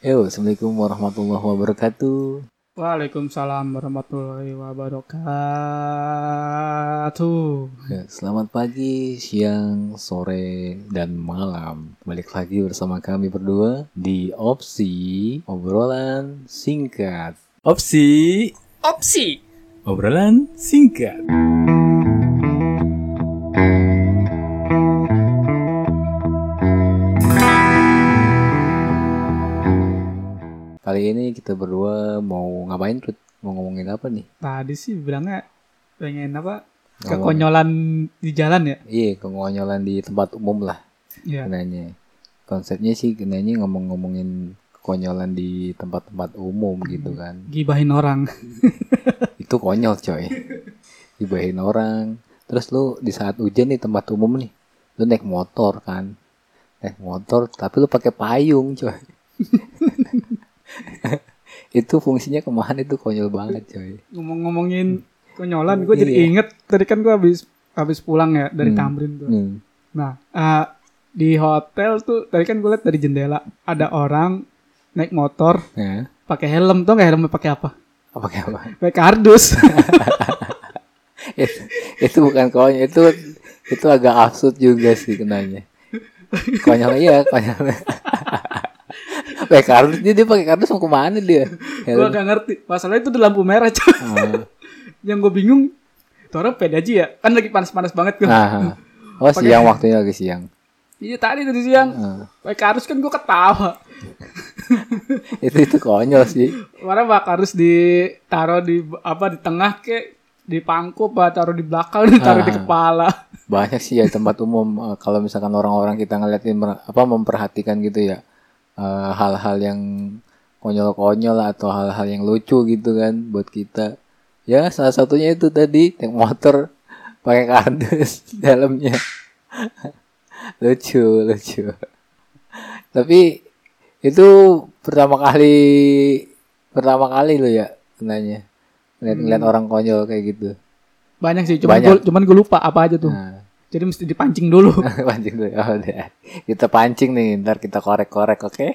Yo, Assalamualaikum warahmatullahi wabarakatuh. Waalaikumsalam warahmatullahi wabarakatuh. Ya, selamat pagi, siang, sore, dan malam. Balik lagi bersama kami berdua di Opsi Obrolan Singkat. Opsi Opsi. Obrolan Singkat. Kali ini kita berdua mau ngapain tuh? Mau ngomongin apa nih? Tadi sih bilangnya pengen apa? Ngomong. Kekonyolan di jalan ya? Iya, kekonyolan di tempat umum lah. Iya. kenanya konsepnya sih kenanya ngomong-ngomongin kekonyolan di tempat-tempat umum gitu kan Gibahin orang. itu konyol coy dibahin orang terus lu di saat hujan nih tempat umum nih lu naik motor kan naik motor tapi lu pakai payung coy itu fungsinya ke mana itu konyol banget coy Ngomong-ngomongin konyolan, gue jadi Iya. inget tadi kan gue habis habis pulang ya dari Hmm. Tamrin tuh. hmm. Nah, eh, di hotel tuh tadi kan gue liat dari jendela ada orang naik motor ya pakai helm tuh nggak helmnya pakai apa? apa kayak apa Pakai kardus. itu, itu bukan konyol itu itu agak absurd juga sih kenanya konyol iya konyol pakai kardus dia, dia pakai kardus mau ke mana dia gue gak ngerti. Masalahnya itu di lampu merah coy. Ah, Yang gue bingung, itu orang pede aja ya. Kan lagi panas-panas banget gue. nah, oh siang waktunya lagi siang Iya tadi tadi siang. Ah, Pakai kardus kan gue ketawa. itu itu konyol sih Kemarin Pak harus ditaruh di apa di tengah ke di pangku apa taruh di belakang ditaruh di kepala. banyak sih ya tempat umum eh, kalau misalkan orang-orang kita ngeliatin apa memperhatikan gitu ya eh, hal-hal yang konyol-konyol atau hal-hal yang lucu gitu kan buat kita ya salah satunya itu tadi naik motor pakai kardus dalamnya lucu lucu tapi itu pertama kali pertama kali lo ya kenanya ngeliat-ngeliat orang konyol kayak gitu Banyak sih, cuman Banyak. gue cuman gue lupa apa aja tuh. nah. Jadi mesti dipancing dulu. pancing dulu oh, udah. kita pancing nih ntar kita korek-korek oke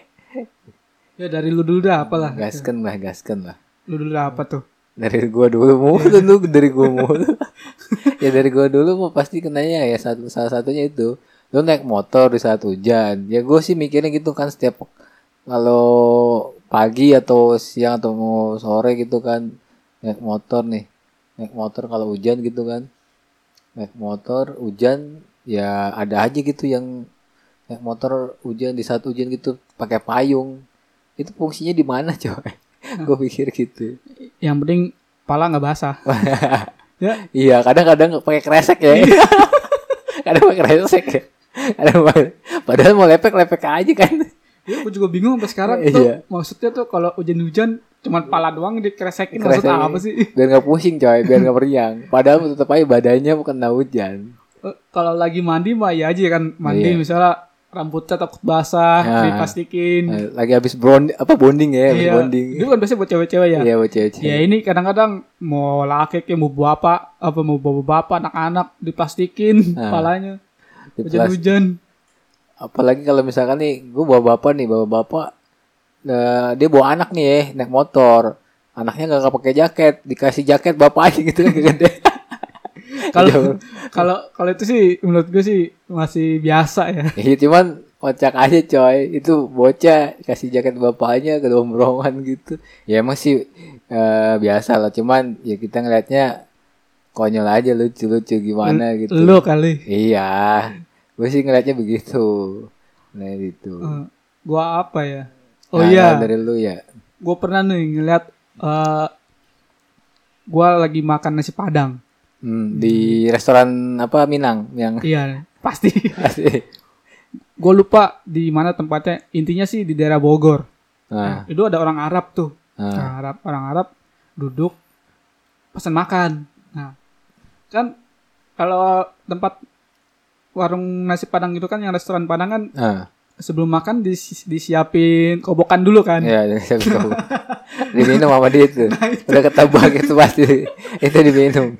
ya dari lu dulu dah apalah. gasken lah gasken lah Lu dulu dah apa tuh? dari gua dulu mulu lu dari gua mulu ya dari gua dulu mau pasti kenanya ya satu salah satunya itu lu naik motor di saat hujan ya gue sih mikirnya gitu kan setiap kalau pagi atau siang atau mau sore gitu kan naik motor nih naik motor kalau hujan gitu kan naik motor hujan ya ada aja gitu yang naik motor hujan di saat hujan gitu pakai payung. Itu fungsinya di mana coy? Gue pikir gitu. Yang penting pala nggak basah. ya, iya kadang-kadang pakai kresek ya. Kadang pakai kresek ya. Kadang padahal mau lepek-lepek aja kan. Ya gue juga bingung sampai sekarang. Iya. tuh maksudnya tuh kalau hujan-hujan cuman pala doang dikresekin maksud Kresek. apa sih? biar nggak pusing coy biar nggak meriang padahal tetap aja badannya bukan hujan Eh, kalau lagi mandi mah ya aja kan mandi Iya. misalnya rambutnya takut basah Ya. diplastikin Eh, lagi habis bond apa bonding ya habis iya bonding itu kan biasanya buat cewek-cewek ya iya buat cewek ya ini kadang-kadang mau laki kayak mau bapak apa mau bawa bapak anak-anak diplastikin Ah. kepalanya Di plas- hujan-hujan apalagi kalau misalkan nih gue bawa bapak nih bawa bapak eh, dia bawa anak nih ya naik motor. Anaknya nggak pakai jaket dikasih jaket bapak aja gitu kan gede kalau kalau kalau itu sih menurut gue sih masih biasa ya. Iya cuman kocak aja coy. Itu bocah kasih jaket bapaknya ke dombrongan gitu. Ya emang sih eh, biasa lah. Cuman ya kita ngelihatnya konyol aja lucu-lucu gimana gitu. lu kali. Iya. Gue sih ngelihatnya begitu. Nah itu Eh, gua apa ya oh Nah, iya. dari lu ya. Gue pernah nih ngeliat eh gua lagi makan nasi padang. Hmm, di restoran apa Minang yang iya pasti. Asik. gue lupa di mana tempatnya. Intinya sih di daerah Bogor. Nah, itu ada orang Arab tuh. Nah, Nah, Arab orang Arab duduk pesan makan. Nah kan kalau tempat warung nasi padang itu kan yang restoran padang kan nah, sebelum makan dis- disiapin kobokan dulu kan? Ya saya bisa tahu. diminum sama dia itu. Udah ketebak itu pasti. Itu diminum.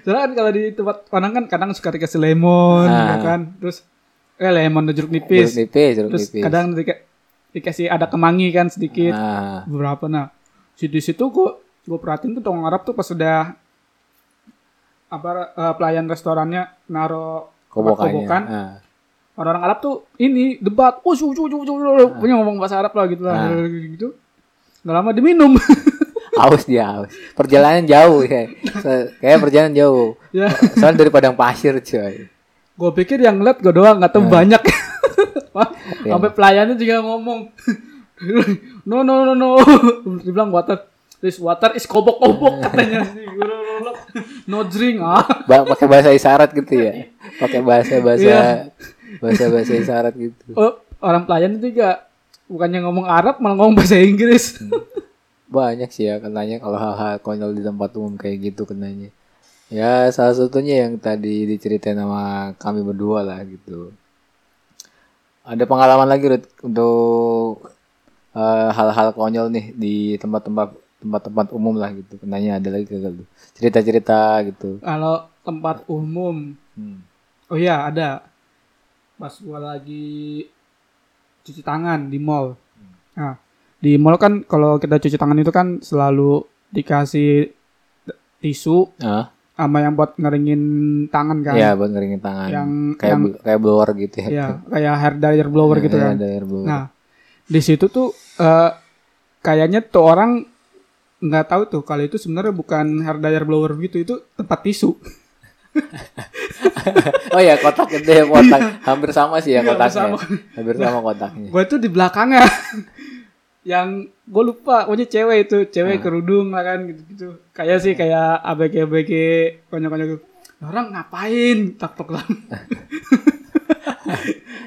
Soalnya kan kalau di tempat padang kan kadang suka dikasih lemon Ah. ya kan? Terus eh lemon dan jeruk jeruk nipis nipis jeruk terus nipis. kadang dika- dikasih ada kemangi kan sedikit. Nah, beberapa nah di di situ gua gua perhatiin tuh orang Arab tuh pas sudah apa eh, pelayan restorannya naro kobokannya. kobokan. Nah, orang-orang Arab tuh ini debat oh cu, cu, cu, punya ngomong bahasa Arab lah gitu lah Ah. gitu nggak lama diminum aus dia aus. Perjalanan jauh ya. Kayak perjalanan jauh. ya Soalnya dari padang pasir coy. gue pikir yang ngeliat gue doang nggak tahu Ah. banyak Wah, Yang- sampai pelayannya juga ngomong no no no no dia bilang water this water is kobok-kobok katanya no drink ah Ba pakai bahasa isyarat gitu ya. Pakai bahasa bahasa Iya. Bahasa bahasa isyarat gitu. oh, orang pelayan itu juga bukannya ngomong Arab malah ngomong bahasa Inggris Banyak sih ya kenanya kalau hal-hal konyol di tempat umum kayak gitu kenanya. Ya salah satunya yang tadi diceritain sama kami berdua lah gitu. Ada pengalaman lagi Rut, untuk eh, hal-hal konyol nih di tempat-tempat tempat-tempat umum lah gitu. Kenanya ada lagi kagak lu? Cerita-cerita gitu. kalau tempat umum Hmm. Oh iya ada. Pas gua lagi cuci tangan di mall. Nah, di mall kan kalau kita cuci tangan itu kan selalu dikasih tisu Ah, sama yang buat ngeringin tangan kan. ya buat ngeringin tangan. Yang kayak yang kayak blower gitu ya. ya kayak hair dryer blower gitu Ya, kan. ada air blower. Nah, di situ tuh eh, kayaknya tuh orang nggak tahu tuh kalau itu sebenarnya bukan hair dryer blower gitu, itu tempat tisu. oh ya kotak gede kotak. Hampir sama sih ya Iya, kotaknya. sama. Hampir sama kotaknya. gue tuh di belakangnya. Yang gue lupa pokoknya cewek itu cewek Ah. kerudung lah kan gitu gitu kayak sih kayak abg abg konyol konyol gitu. Orang ngapain? Tak tok lah.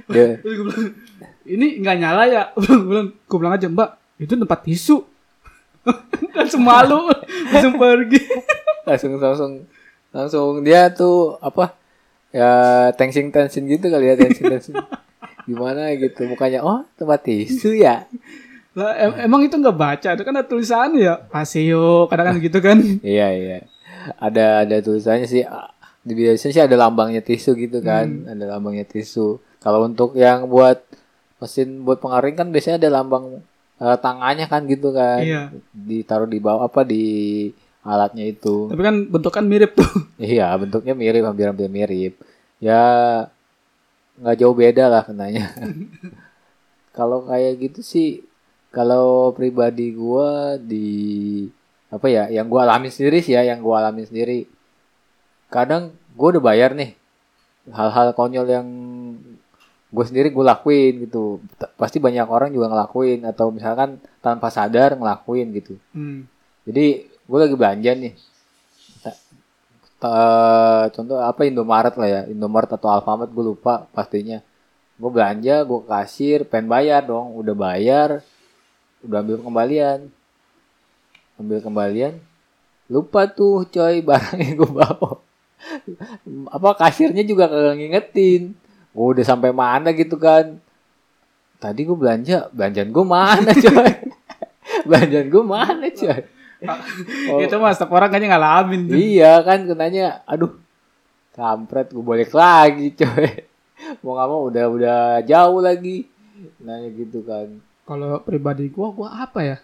Dia, Terus gue bilang ini nggak nyala ya? Gue bilang gue bilang aja mbak itu tempat tisu. Dan semalu langsung pergi. Langsung langsung langsung dia tuh apa ya tensing tensin gitu kali ya tensing tensin gimana gitu mukanya oh tempat tisu ya? Lah em- emang itu nggak baca itu kan ada tulisan ya? Paseo kadang kan gitu kan. Iya iya. Ada ada tulisannya sih ah, di biasanya sih ada lambangnya tisu gitu kan ada lambangnya tisu. Kalau untuk yang buat mesin buat pengaring kan biasanya ada lambang eh, tangannya kan gitu kan. Iya. ditaruh di bawah apa di alatnya itu tapi kan bentukan mirip tuh Iya, bentuknya mirip, hampir-hampir mirip. Ya nggak jauh beda lah kenanya. kalau kayak gitu sih, kalau pribadi gua di apa ya, yang gua alami sendiri sih ya, yang gua alami sendiri. Kadang gua udah bayar nih hal-hal konyol yang gue sendiri gue lakuin gitu. Pasti banyak orang juga ngelakuin atau misalkan tanpa sadar ngelakuin gitu. hmm. Jadi gue lagi belanja nih. Ta- contoh apa Indomaret lah ya, Indomaret atau Alfamart gue lupa pastinya. Gue belanja, gue kasir, pengen bayar dong, udah bayar, udah ambil kembalian, ambil kembalian, lupa tuh coy barang yang gue bawa. apa kasirnya juga kagak ngingetin. Gue udah sampai mana gitu kan. Tadi gue belanja, belanjaan gue mana coy? belanjaan gue mana coy? Oh. itu mas setiap orang kayaknya ngalamin tuh. Iya kan kenanya, aduh, kampret gue balik lagi coy. Mau gak mau udah udah jauh lagi. Nanya gitu kan. Kalau pribadi gua, gua apa ya?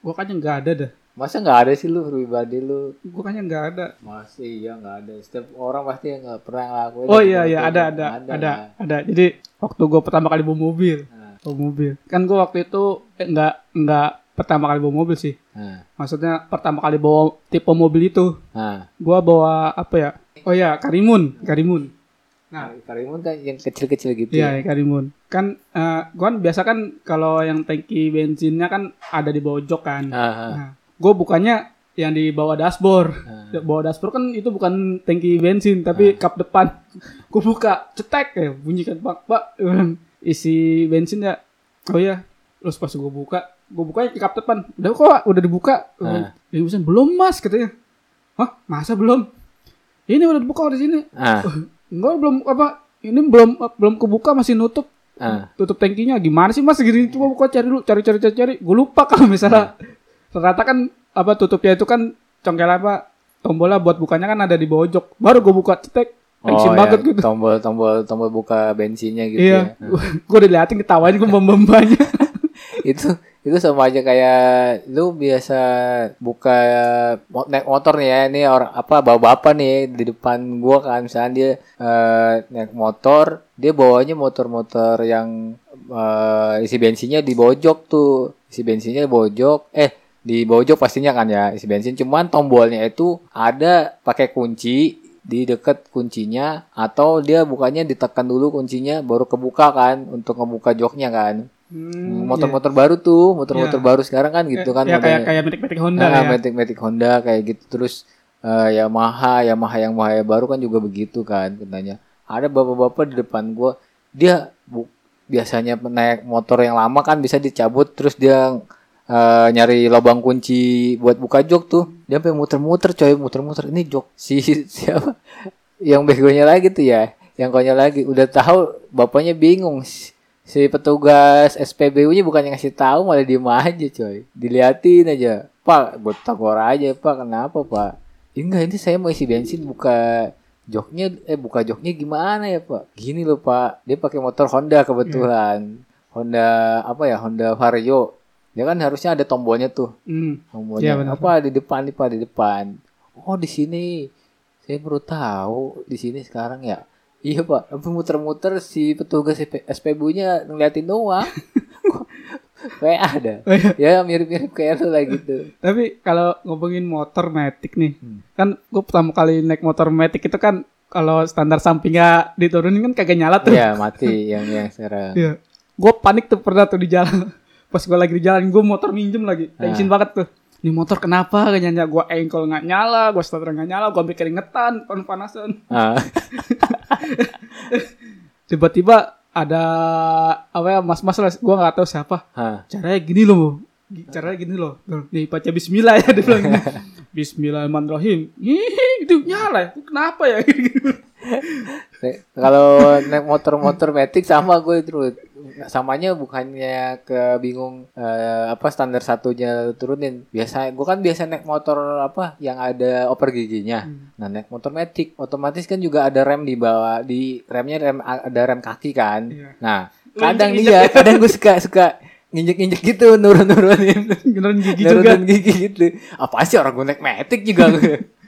Gua kayaknya nggak ada dah. Masa nggak ada sih lu pribadi lu? Gua kayaknya nggak ada. Masih iya nggak ada. Setiap orang pasti nggak pernah ngelakuin. Oh iya iya ada ada ada ada. Jadi waktu gua pertama kali bawa mobil, Nah, bawa mobil. Kan gua waktu itu eh, nggak nggak pertama kali bawa mobil sih. Nah, Maksudnya pertama kali bawa tipe mobil itu, nah. gua bawa apa ya? Oh ya Karimun, Karimun. Nah, Karimun kan yang kecil-kecil gitu. Iya, ya. ya, Karimun. Kan eh, gua kan biasa kan kalau yang tangki bensinnya kan ada di bawah jok kan. Ah, Nah, gue bukannya yang di bawah dashboard. Di bawah dashboard kan itu bukan tangki bensin tapi kap depan. Gue buka, cetek ya bunyi kan pak pak isi bensin ya. Oh iya. Terus pas gue buka, gue buka di kap depan. Udah kok, udah dibuka. Ah. Ini bensin belum mas katanya. Hah masa belum? Ini udah dibuka di sini. Ah, Enggak belum apa? Ini belum belum kebuka masih nutup ah. tutup tangkinya gimana sih mas gini coba buka cari dulu cari cari cari cari gue lupa kalau misalnya ternyata kan apa tutupnya itu kan congkel apa tombolnya buat bukanya kan ada di bawah jok baru gue buka cetek tension Oh, banget ya, gitu tombol tombol tombol buka bensinnya gitu iya ya. gue udah liatin ketawain gue bom-bombannya itu itu sama aja kayak lu biasa buka naik motor nih ya ini orang apa bawa bapak nih di depan gua kan. Misalnya dia eh, naik motor dia bawanya motor-motor yang eh, isi bensinnya di bojok tuh. Isi bensinnya di bojok. Eh di bojok pastinya kan ya isi bensin. Cuman tombolnya itu ada pakai kunci di dekat kuncinya atau dia bukanya ditekan dulu kuncinya baru kebuka kan untuk ngebuka joknya kan Hmm, motor-motor baru tuh motor-motor Iya. baru sekarang kan gitu kan ya kayak kayak metik-metik Honda Nah, ya. Matic Honda kayak gitu. Terus eh, Yamaha Yamaha yang bahaya baru kan juga begitu kan katanya. Ada bapak-bapak di depan gua dia bu- biasanya naik motor yang lama kan bisa dicabut terus dia eh, nyari lubang kunci buat buka jok tuh. Dia sampai muter-muter coy muter-muter. Ini jok si siapa? Yang begonya lagi tuh ya yang konyol lagi. Udah tahu bapaknya bingung. si si petugas SPBU-nya bukannya ngasih tahu malah diem aja coy. Diliatin aja. Pak gue tagor aja pak. Kenapa pak? "Ih, enggak ini saya mau isi bensin buka joknya eh buka joknya gimana ya pak? Gini loh pak. Dia pakai motor Honda kebetulan. Honda apa ya Honda Vario. Dia kan harusnya ada tombolnya tuh. Hmm. Tombolnya. Iya, benar. apa di depan nih pak di depan. Oh di sini. Saya baru tahu di sini sekarang ya iya pak tapi muter-muter si petugas SPBU-nya ngeliatin doang kayak ada Oh, iya. ya mirip-mirip kayak lu lah gitu Tapi kalau ngomongin motor Matic nih, Hmm. kan gue pertama kali naik motor Matic itu kan kalau standar sampingnya diturunin kan kagak nyala tuh. ya mati yang yang sekarang Iya. Gue panik tuh pernah tuh di jalan. Pas gue lagi di jalan, gue motor minjem lagi. Tensin Ah. banget tuh. Ini motor kenapa nyala? Gue engkol nggak nyala, gue starter nggak nyala, gue ambil keringetan, panas-panasan. ah, Tiba-tiba ada apa ya mas-mas lah, gue nggak tahu siapa. ah. Caranya gini loh, caranya gini loh. Nih baca Bismillah ya dia bilang. gini. Bismillahirrahmanirrahim. Ih, itu nyala ya? Kenapa ya? Kalau naik motor-motor metik sama gue terus samanya bukannya ke bingung eh, apa standar satunya turunin biasa gue kan biasa naik motor apa yang ada oper giginya Hmm. nah naik motor metik otomatis kan juga ada rem di bawah di remnya rem ada rem kaki kan Iya. nah kadang dia ya? kadang gue suka suka nginjek-injek gitu nurun-nurunin Beneran gigi juga. nurunin gigi gitu apa sih orang gue naik metik juga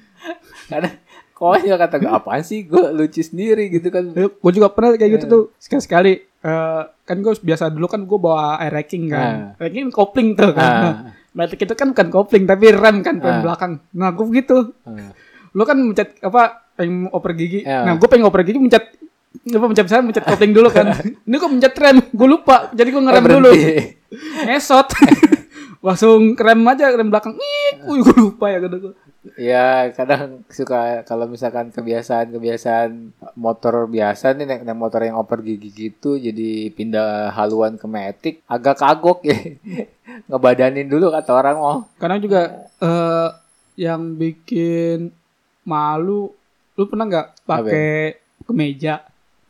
kadang konyol kata gue apaan sih gue lucu sendiri gitu kan Gue juga pernah kayak Iya. gitu tuh sekali-sekali. eh, kan gue biasa dulu kan gue bawa air racking kan. Racking kopling tuh kan. Nah, Matic itu kan bukan kopling tapi rem kan rem Ah. belakang. Nah gue begitu. Ah. Lu kan mencet apa pengen oper gigi. Iya. Nah gue pengen oper gigi mencet apa mencet saya mencet kopling dulu kan. Ini kok mencet rem, gue lupa. Jadi gue ngerem Oh, dulu. Ngesot. Langsung rem aja rem belakang. Ih, gue lupa ya gue. Ya kadang suka kalau misalkan kebiasaan-kebiasaan motor biasa nih naik, naik motor yang oper gigi gitu jadi pindah haluan ke metik agak kagok ya. Ngebadanin dulu kata orang oh Kadang juga eh yang bikin malu, lu pernah nggak pakai kemeja?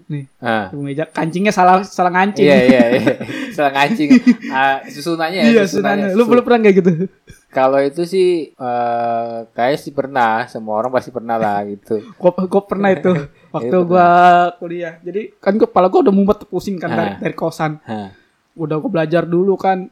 Nih, ah kemeja kancingnya salah salah ngancing. iya iya iya salah ngancing Ah, susunannya ya Iya, susunannya. Lu belum pernah kayak gitu? kalau itu sih eh kayak sih pernah semua orang pasti pernah lah gitu Gua, gua pernah itu waktu Iya, gua kuliah. Jadi kan gua kepala gua udah mumet pusing kan dari, Ah. dari kosan. Hah. Udah gua belajar dulu kan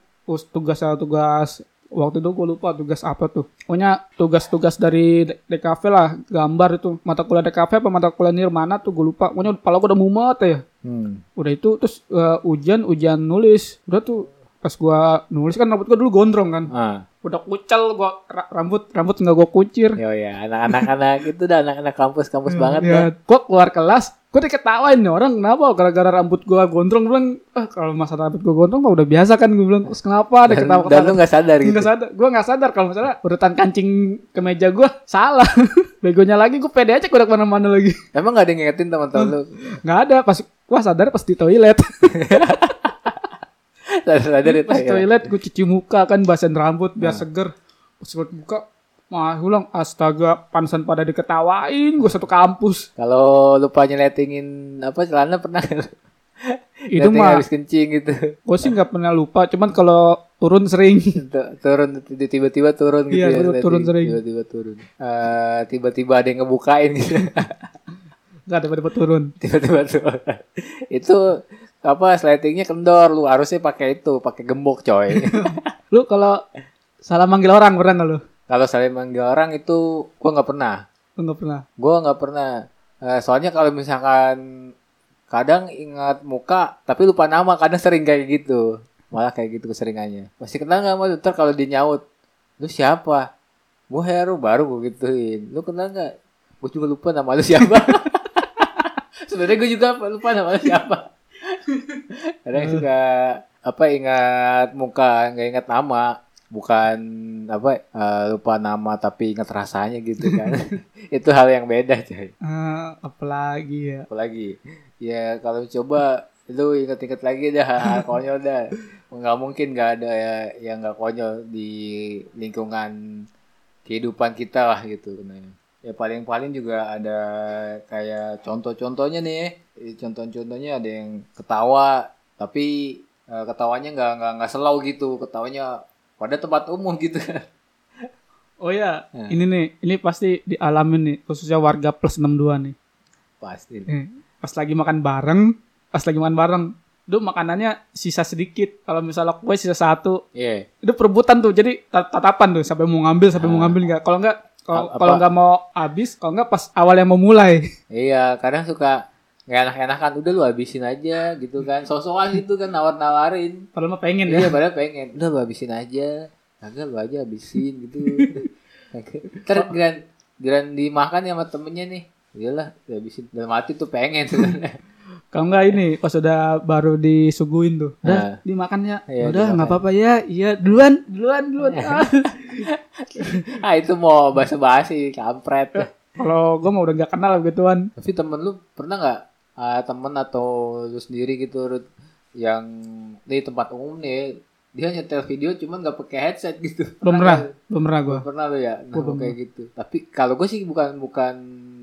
tugas tugas waktu itu gue lupa tugas apa tuh. Pokoknya tugas-tugas dari DKV lah, gambar itu. Mata kuliah DKV apa mata kuliah Nirmana tuh gue lupa. Pokoknya kepala gue udah mumet ya. Hmm. Udah itu terus eh, ujian ujian nulis. Udah tuh pas gua nulis kan rambut gua dulu gondrong kan. Ah. Udah kucel gua ra- rambut rambut nggak gua kucir. Yo ya, anak-anak anak itu dah anak-anak kampus-kampus banget ya, dah. gua keluar kelas, gua diketawain nih orang kenapa gara-gara rambut gua gondrong Gua bilang, ah kalau masalah rambut gua gondrong mah udah biasa kan gua bilang, terus kenapa ada ketawa dan lu nggak sadar gitu. Enggak sadar, gua nggak sadar kalau misalnya urutan kancing ke meja gua salah. Begonya lagi gua pede aja gua udah ke mana-mana lagi. Emang gak ada yang ngingetin teman-teman lu? Nggak ada, pas gua sadar pas di toilet. Itu pas ya. toilet gua cuci muka kan basahin rambut biar Nah. seger. Pas gua muka Mah ulang astaga pansan pada diketawain gua satu kampus. Kalau lupa nyeletingin apa celana pernah? Itu mah habis kencing gitu. gue sih nggak pernah lupa, cuman kalau turun sering. Tu- turun tiba-tiba turun gitu Iya, ya. turun- liatin. turun sering. Tiba-tiba turun. Eh, tiba-tiba ada yang ngebukain gitu. Nggak ada pada turun. tiba-tiba turun. itu apa slidingnya kendor. Lu harusnya pakai itu pakai gembok coy. Lu kalau salah manggil orang pernah nggak lu? kalau saling manggil orang itu gua nggak pernah. Nggak pernah. gua nggak pernah. Eh, soalnya kalau misalkan kadang ingat muka tapi lupa nama kadang sering kayak gitu. Malah kayak gitu keseringannya. Masih kenal nggak mas ntar kalau dia nyaut? Lu siapa? Gua Heru baru gue gituin. Lu kenal nggak? Gue juga lupa nama lu siapa. Sebenarnya gue juga lupa nama lu siapa kadang suka apa ingat muka nggak ingat nama. Bukan apa eh, lupa nama tapi ingat rasanya gitu kan. Itu hal yang beda coy. Eh, apalagi ya. apalagi? Ya kalau coba lu inget-inget lagi dah konyol dah. Nggak mungkin nggak ada ya yang nggak konyol di lingkungan kehidupan kita lah gitu. Ya paling-paling juga ada kayak contoh-contohnya nih Eh, contoh-contohnya ada yang ketawa tapi eh, ketawanya nggak nggak nggak selau gitu ketawanya pada tempat umum gitu kan Oh ya, Ya. ini nih, ini pasti dialamin nih, khususnya warga plus 62 nih. pasti Eh, pas lagi makan bareng, pas lagi makan bareng, itu makanannya sisa sedikit. Kalau misalnya kue sisa satu, iya itu perebutan tuh. Jadi tat- tatapan tuh sampai mau ngambil, sampai mau Ah. ngambil nggak. Kalau nggak, kalau nggak mau habis, kalau nggak pas awal yang mau mulai. Iya, kadang suka nggak enak-enakan. Udah lu habisin aja gitu kan. Sosokan gitu kan nawar-nawarin. Padahal mah pengen Iya, ya. padahal pengen. Udah lu habisin aja. Kagak lu aja habisin gitu. Ntar giran, giran dimakan ya sama temennya nih. Iyalah, dihabisin. Dalam hati tuh pengen sebenarnya. Kalau nggak ini, pas udah baru disuguhin tuh, udah Nah. dimakannya. Iya, udah nggak apa-apa ya. Iya, duluan, duluan, duluan. Ah. ah, itu mau basa-basi, kampret. Kalau gue mau udah nggak kenal begituan. Tapi temen lu pernah nggak ah, temen atau lu sendiri gitu yang di tempat umum nih dia nyetel video cuman nggak pakai headset gitu. Belum pernah, belum pernah gue. Belum pernah lo ya, nah, kayak gitu. Tapi kalau gue sih bukan bukan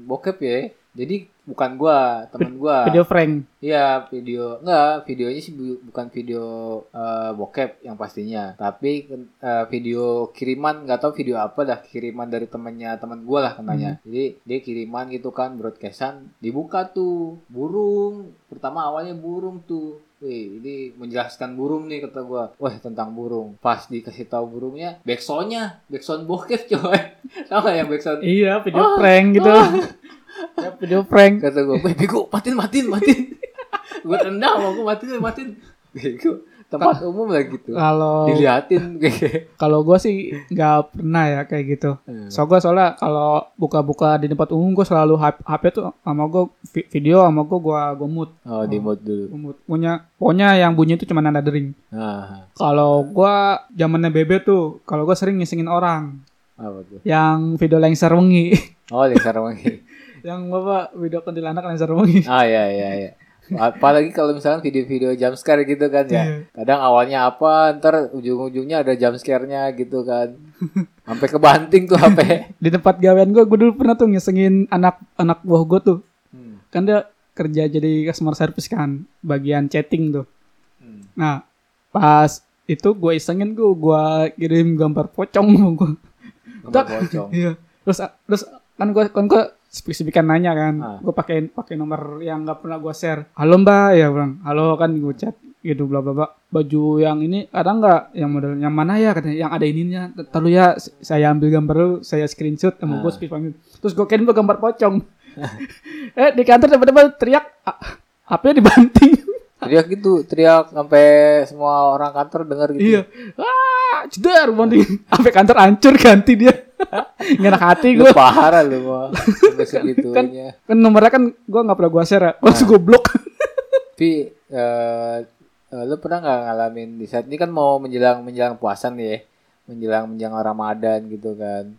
bokep ya, jadi bukan gua, temen gua. Video Frank. Iya video, enggak videonya sih bu- bukan video eh, bokep yang pastinya, tapi eh, video kiriman, nggak tahu video apa dah kiriman dari temennya teman gua lah kenanya. Jadi dia kiriman gitu kan broadcastan, dibuka tuh burung. Pertama awalnya burung tuh. Wih, ini menjelaskan burung nih kata gua. Wah, tentang burung. Pas dikasih tahu burungnya, backsoundnya, backsound bokep coy. Tahu gak yang backsound? Iya, video Oh, prank gitu. ya, video prank. Kata gue, bego, matiin, matiin, matiin. gue tendang mau gue matiin, matiin. Bego, tempat umum lah gitu. Kalau Diliatin kalau gue sih nggak pernah ya kayak gitu. Hmm. So gue soalnya kalau buka-buka di tempat umum gue selalu HP, HP tuh sama gue vi- video sama gue gue gue mute. Oh, di mode dulu. Mute. Punya pokoknya yang bunyi itu cuma nada dering. Nah, Kalau gue zamannya bebe tuh, kalau gue sering ngisengin orang apa tuh? yang video lengser wengi. Oh, lingkar wangi. Yang bapak video kuntilanak lengser wengi. Ah, iya, iya, iya. Apalagi kalau misalnya video-video jumpscare gitu kan ya. Iya. Kadang awalnya apa, ntar ujung-ujungnya ada jumpscare-nya gitu kan. Sampai kebanting tuh HP. Di tempat gawean gue, gue dulu pernah tuh ngisengin anak anak buah gue tuh. Hmm. Kan dia kerja jadi customer service kan, bagian chatting tuh. Hmm. Nah, pas itu gue isengin gue, gue kirim gambar pocong gue. Gambar pocong. Iya. Terus terus kan gue kan gue spesifikan nanya kan, Ah. gue pakai pakai nomor yang nggak pernah gue share. Halo mbak, ya bilang. Halo kan gue chat gitu bla bla bla. Baju yang ini ada nggak yang model yang mana ya katanya yang ada ininya. Terlalu ya saya ambil gambar lu, saya screenshot sama gue Ah. speed panggil. Terus gue kirim gue gambar pocong. eh di kantor tiba-tiba teriak "Ah, HP dibanting. Teriak gitu, teriak sampai semua orang kantor dengar gitu. Iya. Ah, cedar banting. Sampai kantor hancur ganti dia. Nggak enak hati gue. parah lu mah. Sampai segitunya. Kan nomornya kan gue nggak pernah gue share ya. Langsung gue blok. Tapi eh eh, lu pernah nggak ngalamin di saat ini kan mau menjelang menjelang puasa nih ya, menjelang menjelang Ramadan gitu kan.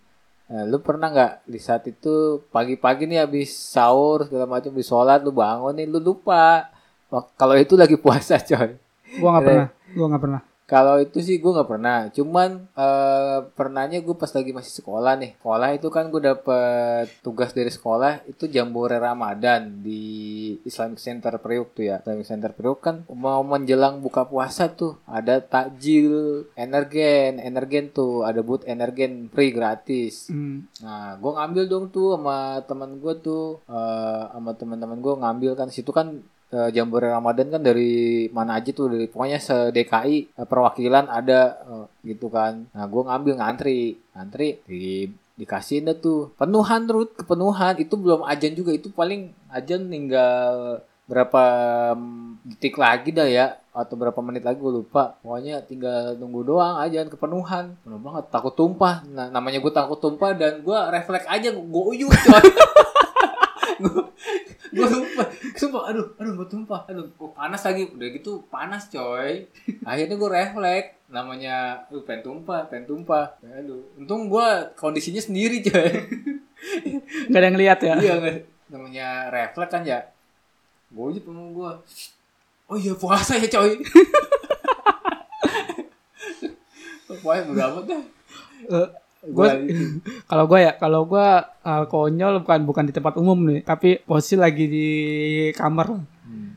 Nah, lu pernah nggak di saat itu pagi-pagi nih habis sahur segala macam di sholat lu bangun nih lu lupa. Wah, Kalau itu lagi puasa coy. Gue nggak pernah. Gue nggak pernah. Kalau itu sih gue nggak pernah. Cuman eh pernahnya gue pas lagi masih sekolah nih. Sekolah itu kan gue dapet tugas dari sekolah itu jambore Ramadan di Islamic Center Priuk tuh ya. Islamic Center Priuk kan mau menjelang buka puasa tuh ada takjil energen, energen tuh ada booth energen free gratis. Hmm. Nah, gue ngambil dong tuh sama teman gue tuh, eh sama teman-teman gue ngambil kan situ kan eh, Jambore Ramadan kan dari mana aja tuh dari pokoknya se DKI eh, perwakilan ada eh, gitu kan. Nah, gue ngambil ngantri, ngantri di dikasihin dah tuh. Penuhan terus kepenuhan. Itu belum ajan juga. Itu paling ajan tinggal berapa mm, detik lagi dah ya. Atau berapa menit lagi gue lupa. Pokoknya tinggal nunggu doang ajan kepenuhan. Penuh banget. Takut tumpah. Nah, namanya gue takut tumpah dan gue refleks aja gue coy gue sumpah sumpah aduh aduh gue tumpah. Aduh gue panas lagi. Udah gitu panas coy. Akhirnya gue refleks. Namanya lu pengen tumpah pengen tumpah. Aduh untung gue kondisinya sendiri coy. Gak ada yang lihat ya. iya nggak. Namanya refleks kan ya. Gue aja penuh gue oh iya puasa ya coy. Pokoknya bodo amat dah Gua Gua- kalau gue ya, kalau gue uh, konyol bukan bukan di tempat umum nih, tapi posisi lagi di kamar. Hmm.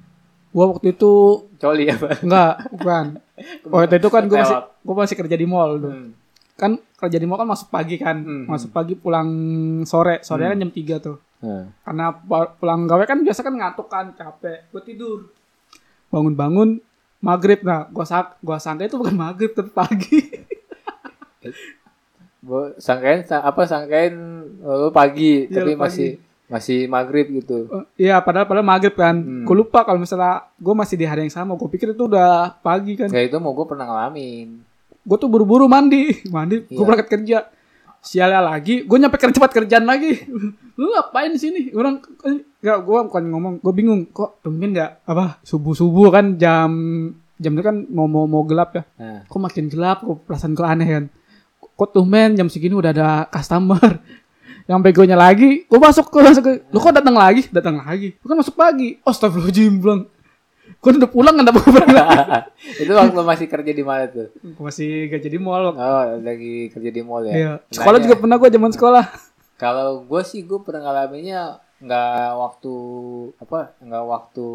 Gue waktu itu Coli apa? enggak, bukan. Waktu itu kan gue masih gue masih kerja di mall tuh. Hmm. Kan kerja di mall kan masuk pagi kan, Hmm, masuk pagi pulang sore, sore kan jam 3 tuh. Nah. Karena pu- pulang gawe kan biasa kan ngantuk kan, capek. Gue tidur. Bangun-bangun maghrib nah, gue sak gua sangka itu bukan maghrib tapi pagi. Sangkain sa- apa sangkain oh, lu pagi Iya, tapi pagi. masih masih maghrib gitu. Eh, Iya, padahal padahal maghrib kan. Hmm. Gue lupa kalau misalnya gue masih di hari yang sama. Gue pikir itu udah pagi kan. Kayak itu mau gue pernah ngalamin. Gue tuh buru-buru mandi, mandi. Gue Iya. berangkat kerja. Sialnya lagi, gue nyampe kerja cepat kerjaan lagi. Lu ngapain di sini? Orang enggak, gue bukan ngomong, gue bingung. Kok tumben nggak apa subuh subuh kan jam jam itu kan mau mau, mau gelap ya. Nah, Kok makin gelap? Kok perasaan gue aneh kan. Kok tumben jam segini udah ada customer. Yang begonya lagi, gue masuk ke masuk ke, lu kok datang lagi? Datang lagi. Lu kan masuk pagi. Oh, Astagfirullahaladzim, bilang. Gue udah pulang kan dapat itu waktu lu masih kerja di mana tuh? Gue masih gak jadi mall. Oh, lagi kerja di mall ya. Iya. Sekolah juga pernah gue zaman sekolah. Kalau gue sih gue pernah ngalaminnya nggak waktu apa nggak waktu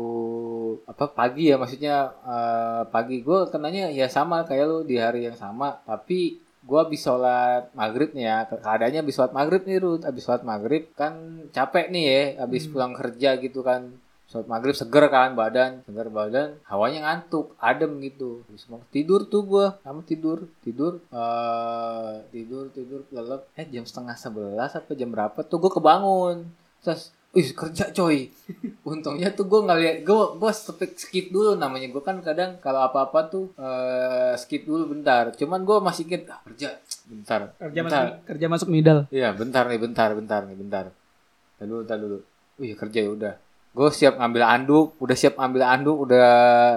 apa pagi ya maksudnya eh, pagi gue kenanya ya sama kayak lu di hari yang sama tapi gue habis sholat maghrib nih ya. Ke- keadaannya habis sholat maghrib nih Ruth habis sholat maghrib kan capek nih ya. Habis pulang kerja gitu kan. Sholat maghrib seger kan badan seger badan. Hawanya ngantuk adem gitu. Habis mau tidur tuh gue kamu tidur? Tidur? Eh tidur tidur lelep. Eh jam setengah sebelas apa jam berapa tuh gue kebangun. Terus Wih kerja coy. Untungnya tuh gue ngeliat Gue gue skip, skip dulu namanya. Gue kan kadang kalau apa-apa tuh eh, Skip dulu bentar. Cuman gue masih inget ah, Kerja Bentar Kerja bentar. masuk, kerja masuk middle. Iya bentar nih bentar bentar nih bentar. Bentar dulu bentar dulu. Wih kerja ya udah. Gue siap ngambil anduk Udah siap ngambil anduk Udah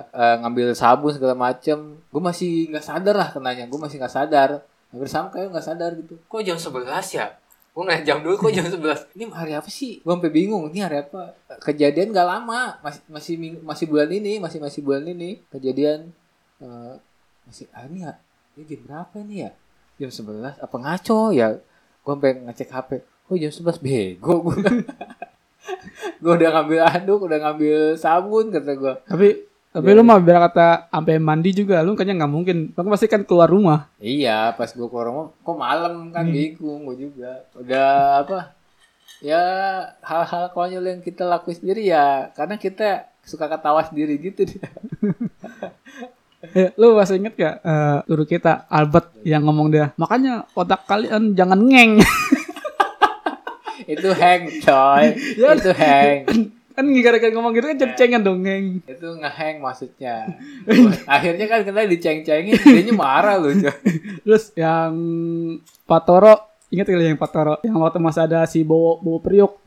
eh, ngambil sabun segala macem. Gue masih nggak sadar lah kenanya. Gue masih nggak sadar. Hampir sama kayak nggak sadar gitu. Kok jam 11 ya Gue ngeliat jam dulu kok jam 11 Ini hari apa sih? Gue sampai bingung Ini hari apa? Kejadian gak lama. Masih masih masih bulan ini Masih masih bulan ini. Kejadian eh, Masih ah, ini ya Ini jam berapa ini ya? Jam 11 Apa ngaco? Ya Gue sampai ngecek HP Oh jam 11 bego gue Gue udah ngambil anduk Udah ngambil sabun Kata gue Tapi tapi lu mah biar kata sampai mandi juga lu kayaknya nggak mungkin. Lu pasti kan keluar rumah. Iya pas gue keluar rumah Kok malam kan Hmm. bingung gue juga Udah apa Ya hal-hal konyol yang kita lakuin sendiri ya Karena kita suka ketawa sendiri gitu Eh, lu masih inget gak eh, guru kita Albert yang ngomong dia makanya otak kalian jangan ngeng Itu hang coy Ya. Itu hang kan gara-gara ngomong gitu kan ceng-cengan dong ngeng. Itu ngehang maksudnya. Akhirnya kan kita diceng-cengin Dia marah loh terus yang Pak Toro inget gak yang Pak Toro yang waktu masih ada si Bowo Bowo Priok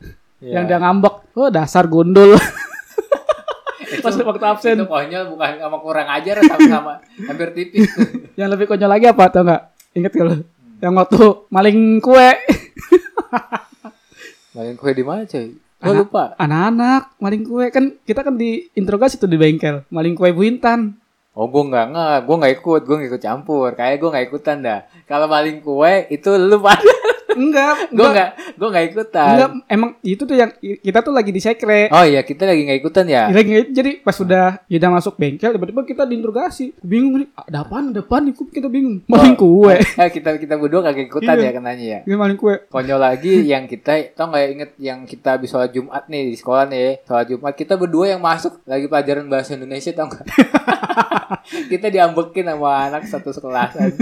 Iya. yang dia ngambek oh dasar gundul. Pas waktu absen. Itu konyol bukan sama kurang ajar sama-sama Hampir tipis yang lebih konyol lagi apa tau nggak? Inget lu? Yang waktu maling kue. Main kue di mana coy Gue lupa. anak-anak maling kue. Kan kita kan diinterogasi tuh di bengkel. Maling kue Bu Intan. Oh gue nggak nggak, gue nggak ikut, gue nggak ikut campur. Kayak gue nggak ikutan dah. Kalau maling kue itu lu pada, enggak gue nggak, gue nggak ikutan. Enggak, emang itu tuh yang kita tuh lagi di sekre. Oh iya kita lagi nggak ikutan ya. Lagi nggak- jadi pas sudah ya udah masuk bengkel tiba-tiba kita diinterogasi. Bingung nih, ada apaan? Ada apaan? Kita bingung. Maling kue. Eh, kita kita berdua kagak ikutan Iya. ya kenanya ya. Ini maling kue. Konyol lagi yang kita tau nggak inget yang kita habis sholat Jumat nih di sekolah nih sholat Jumat kita berdua yang masuk lagi pelajaran bahasa Indonesia tau nggak? kita diambekin sama anak satu sekolasan.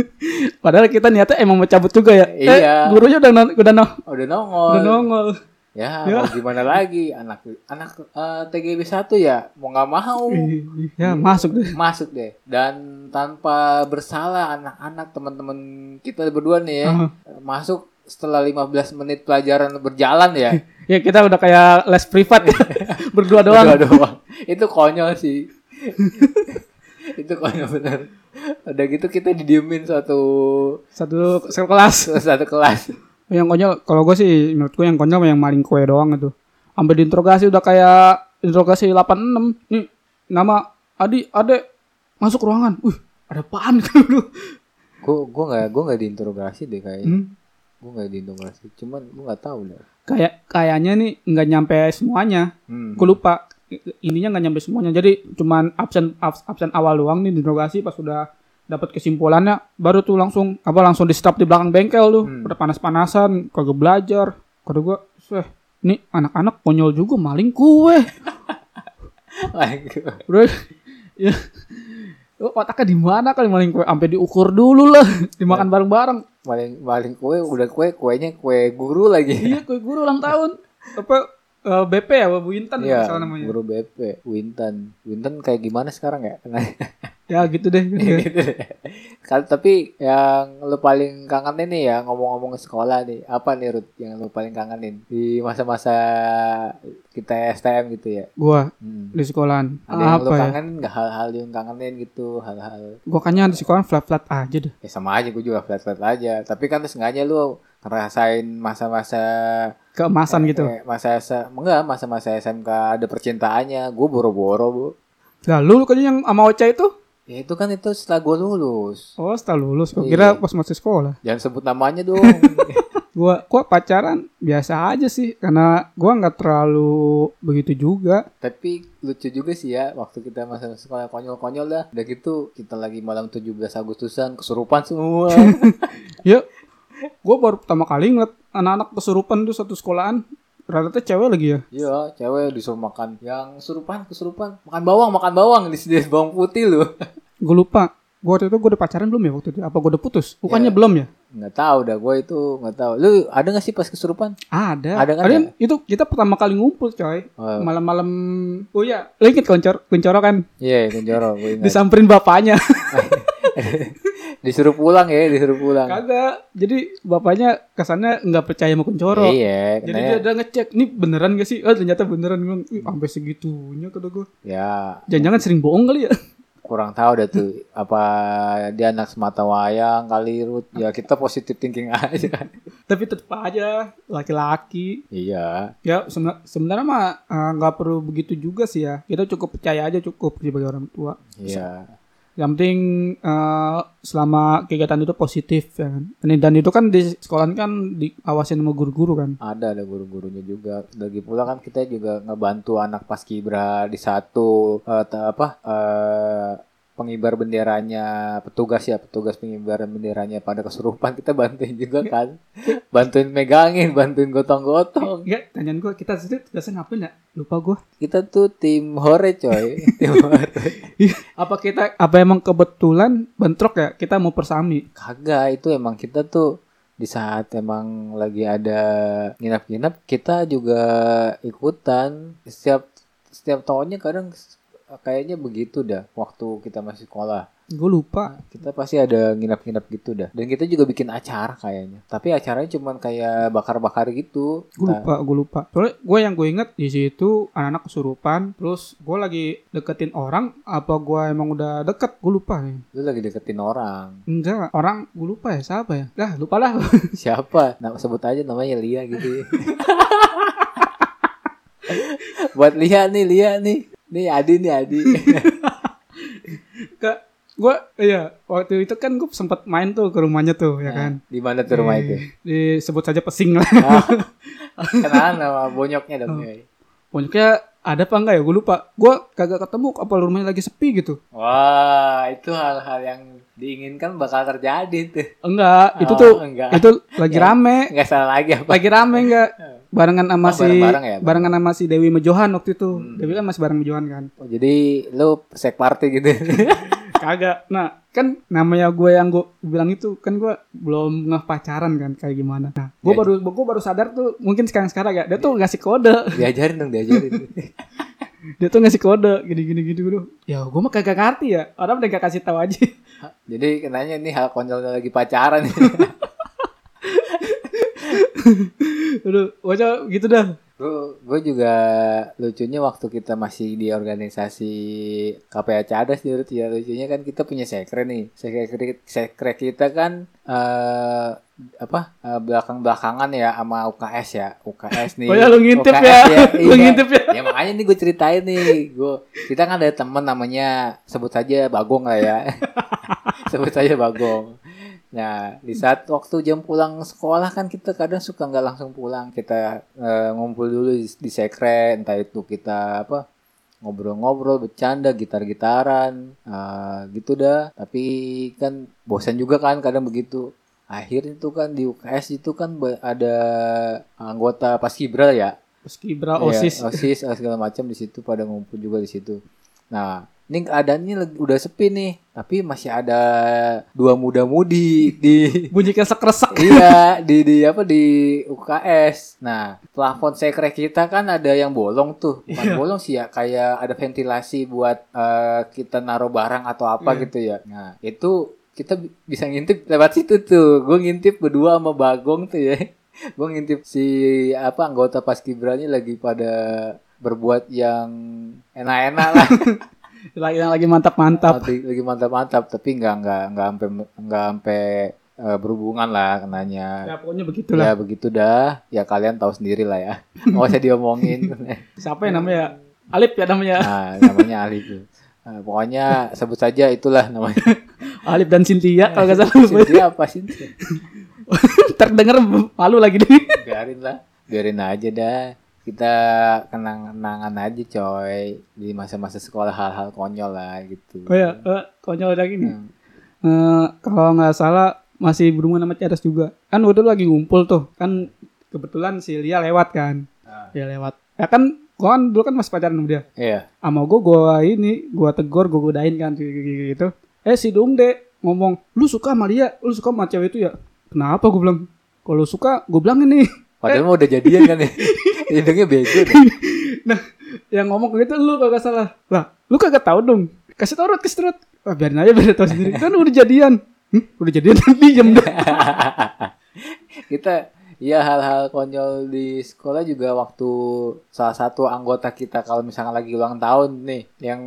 Padahal kita niatnya emang mau cabut juga ya. Iya. Eh, gurunya udah non- udah no- Udah nongol. udah nongol. Ya, Ya. mau gimana lagi anak anak eh, TGB 1 ya mau nggak mau Ya, masuk deh. masuk deh dan tanpa bersalah anak-anak teman-teman kita berdua nih ya Aha. masuk setelah 15 menit pelajaran berjalan ya Ya kita udah kayak les privat ya. Berdua doang. Berdua doang. itu konyol sih itu konyol bener udah gitu kita didiemin suatu Satu sekelas. satu kelas Yang konyol kalau gue sih menurut gue yang konyol yang maling kue doang itu. Sampai diinterogasi udah kayak interogasi 86. Nih nama Adi, Ade masuk ruangan. Wih, ada apaan lu? gua gua nggak gua nggak diinterogasi deh kayaknya Hmm. gua nggak diinterogasi cuman gua nggak tahu deh Kayak kayaknya nih nggak nyampe semuanya. hmm. Gue lupa ininya nggak nyampe semuanya. Jadi cuman absen abs- absen awal doang nih diinterogasi pas sudah dapat kesimpulannya baru tuh langsung apa langsung di stop di belakang bengkel tuh. Hmm. Udah panas-panasan, kagak belajar. Kata gue, "Seh, nih anak-anak konyol juga maling kue." Bro, ya. Lu otaknya di mana kali maling kue? Sampai diukur dulu lah, dimakan bareng-bareng. maling maling kue udah kue kuenya kue guru lagi iya, kue guru ulang tahun. Apa eh, BP ya, Bu Intan Iya, salah namanya. guru BP Winton Winton kayak gimana sekarang ya Ya gitu deh. gitu deh. Kal- tapi yang lu paling kangenin nih ya ngomong-ngomong sekolah nih apa nih Ruth yang lu paling kangenin di masa-masa kita STM gitu ya Gua hmm. di sekolahan. ada yang lu apa ya? kangen nggak hal-hal yang kangenin gitu hal-hal Gua kayaknya di sekolahan flat-flat aja deh. ya sama aja gue juga flat-flat aja tapi kan sengaja lu ngerasain masa-masa Keemasan gitu. eh, masa enggak masa-masa SMK ada percintaannya gue boro-boro bu Lah lu kayaknya yang sama Ocha itu? Ya itu kan itu setelah gue lulus Oh setelah lulus. Gua Iya. kira pas masih sekolah. jangan sebut namanya dong Gua, gua pacaran biasa aja sih. Karena gua nggak terlalu begitu juga. Tapi lucu juga sih ya waktu kita masa sekolah konyol-konyol dah. Udah gitu kita lagi malam 17 Agustusan kesurupan semua. Ya, gua baru pertama kali ngeliat anak-anak kesurupan tuh satu sekolahan. Rata-rata cewek lagi ya. Iya, cewek disuruh makan yang kesurupan, kesurupan. Makan bawang, makan bawang di sini bawang putih loh. Gue lupa. Gua waktu itu gue udah pacaran belum ya waktu itu? Apa gue udah putus? Bukannya Ya. belum ya? Nggak tahu dah gue itu nggak tahu. Lu ada nggak sih pas kesurupan? Ada. Ada kan Ada itu kita pertama kali ngumpul coy. Oh, Malam-malam. Oh iya, lo inget koncor, koncoro kan? Iya, gue ingat. Disamperin bapaknya. disuruh pulang ya, disuruh pulang. Kagak. Jadi bapaknya kesannya nggak percaya sama koncoro. Iya, Jadi dia udah ngecek, ini beneran gak sih? Oh ternyata beneran. "Ih, sampai segitunya kata gue. ya Jangan-jangan sering bohong kali ya? kurang tahu dah tuh apa dia anak semata wayang kali Ruth. Ya kita positif thinking aja. Tapi tetap aja laki-laki. iya. Ya seben- sebenarnya mah eh, nggak perlu begitu juga sih ya. Kita cukup percaya aja cukup sebagai orang tua. Iya. Yang penting eh, selama kegiatan itu positif ya kan. Dan- itu kan di sekolah kan diawasin sama guru-guru kan. Ada ada guru-gurunya juga. Lagi pula kan kita juga ngebantu anak paskibra di satu ta- apa eh, pengibar benderanya petugas ya petugas pengibaran benderanya pada kesurupan kita bantuin juga kan. Bantuin megangin bantuin gotong-gotong. Enggak, tanyain gue kita sendiri tugasnya ngapain ya? Lupa gue. kita tuh tim hore coy. Tim hore. Apa kita apa emang kebetulan bentrok ya? Kita mau persami? kagak itu emang kita tuh di saat emang lagi ada nginap-nginap kita juga ikutan. Setiap setiap tahunnya kadang kayaknya begitu dah waktu kita masih sekolah Gue lupa. kita pasti ada nginap-nginap gitu dah dan kita juga bikin acara kayaknya tapi acaranya cuman kayak bakar-bakar gitu Gue Nah, lupa, gue lupa. Soalnya gue yang gue inget di situ anak-anak kesurupan. Terus gue lagi deketin orang. Apa gue emang udah deket? Gue lupa nih. lu lagi deketin orang Enggak, orang gue lupa ya siapa ya? Dah lupa lah. siapa nah sebut aja namanya Lia gitu buat Lia nih Lia nih nih Adi nih Adi Ke gue iya waktu itu kan gue sempat main tuh ke rumahnya tuh ya kan Di mana tuh rumah Di- itu? disebut saja pesing lah Ah, Kenalan sama bonyoknya dong. Oh. ya. bonyoknya ada apa enggak ya gue lupa gue kagak ketemu apa rumahnya lagi sepi gitu Wah, itu hal-hal yang diinginkan bakal terjadi tuh. enggak itu Oh, tuh enggak. itu lagi Ya. rame Enggak salah lagi apa? lagi rame enggak barengan sama Oh, si bareng-bareng ya? barengan sama si Dewi Mejohan waktu itu Hmm. Dewi kan masih bareng Mejohan kan Oh, jadi lu sek party gitu. kagak nah kan namanya gue yang gue bilang itu kan gue belum ngeh pacaran kan kayak gimana nah gue Ya. baru gue baru sadar tuh mungkin sekarang sekarang ya dia tuh ngasih kode diajarin dong, diajarin. dia tuh ngasih kode gini gini gini gini ya gue mah kagak ngerti ya orang udah gak kasih tahu aja jadi kenanya ini hal konyolnya lagi pacaran. Aduh, wajah gitu dah. Gue juga lucunya waktu kita masih di organisasi KPA Cadas tuh ya. Lucunya kan kita punya sekre nih. Sekre sekre kita kan eh apa eh, belakang belakangan ya sama UKS ya. UKS nih. Oh ya, lu ngintip UKS ya. Lu iya. ngintip ya. ya makanya nih gue ceritain nih. Gue kita kan ada temen namanya sebut saja Bagong lah ya. Sebut saja Bagong Nah, di saat waktu jam pulang sekolah kan kita kadang suka nggak langsung pulang. Kita eh, ngumpul dulu di, di sekre, entah itu kita apa ngobrol-ngobrol, bercanda, gitar-gitaran, eh, gitu dah. Tapi kan bosan juga kan kadang begitu. Akhirnya tuh kan di UKS itu kan ada anggota Paskibra ya. Paskibra Iya, osis OSIS eh, segala macam di situ pada ngumpul juga di situ. Nah, ini keadaannya udah sepi nih, tapi masih ada dua muda-mudi di bunyi kayak sekresek iya di di apa di UKS. Nah, plafon sekre kita kan ada yang bolong tuh. Bukan Iya. bolong sih ya, kayak ada ventilasi buat eh, kita naruh barang atau apa Iya. gitu ya. Nah, itu kita bi- bisa ngintip lewat situ tuh. Gue ngintip berdua sama Bagong tuh ya. Gue ngintip si apa anggota Paskibranya lagi pada berbuat yang enak-enak lah. lagi yang lagi mantap-mantap. Lagi, lagi mantap-mantap tapi nggak nggak nggak sampai nggak sampai eh, berhubungan lah kenanya. Ya pokoknya begitulah. Ya begitu dah. Ya kalian tahu sendiri lah ya. Nggak usah diomongin. Siapa yang namanya? Alip ya namanya. Nah namanya Ali tuh Nah, pokoknya sebut saja itulah namanya. Alip dan Cynthia kalau nggak salah. Cynthia apa sih terdengar malu lagi nih. Biarin lah. Biarin aja dah kita kenang-kenangan aja coy. Di masa-masa sekolah hal-hal konyol lah gitu. Oh ya eh, konyol lagi nih. Hmm. Eh, kalau nggak salah masih berhubungan sama Cadas juga. Kan udah lagi ngumpul tuh. Kan kebetulan si Lia lewat kan. Ah. dia lewat. Ya kan gua kan dulu kan masih pacaran sama dia. Iya. Sama gue gue ini gue tegur gue godain kan gitu, eh si Dungde ngomong lu suka sama dia lu suka sama cewek itu ya? Kenapa? gue bilang. Kalau suka gue bilang ini padahal mah udah jadian kan ya. Hidungnya bego deh. nah yang ngomong gitu lu kagak salah. Lah lu kagak tahu dong. Kasih tau Rod, kasih tau Rod. Wah, biarin aja biar tahu sendiri. Kan udah jadian. Hmm, udah jadian diam dong kita ya hal-hal konyol di sekolah juga waktu salah satu anggota kita kalau misalkan lagi ulang tahun nih yang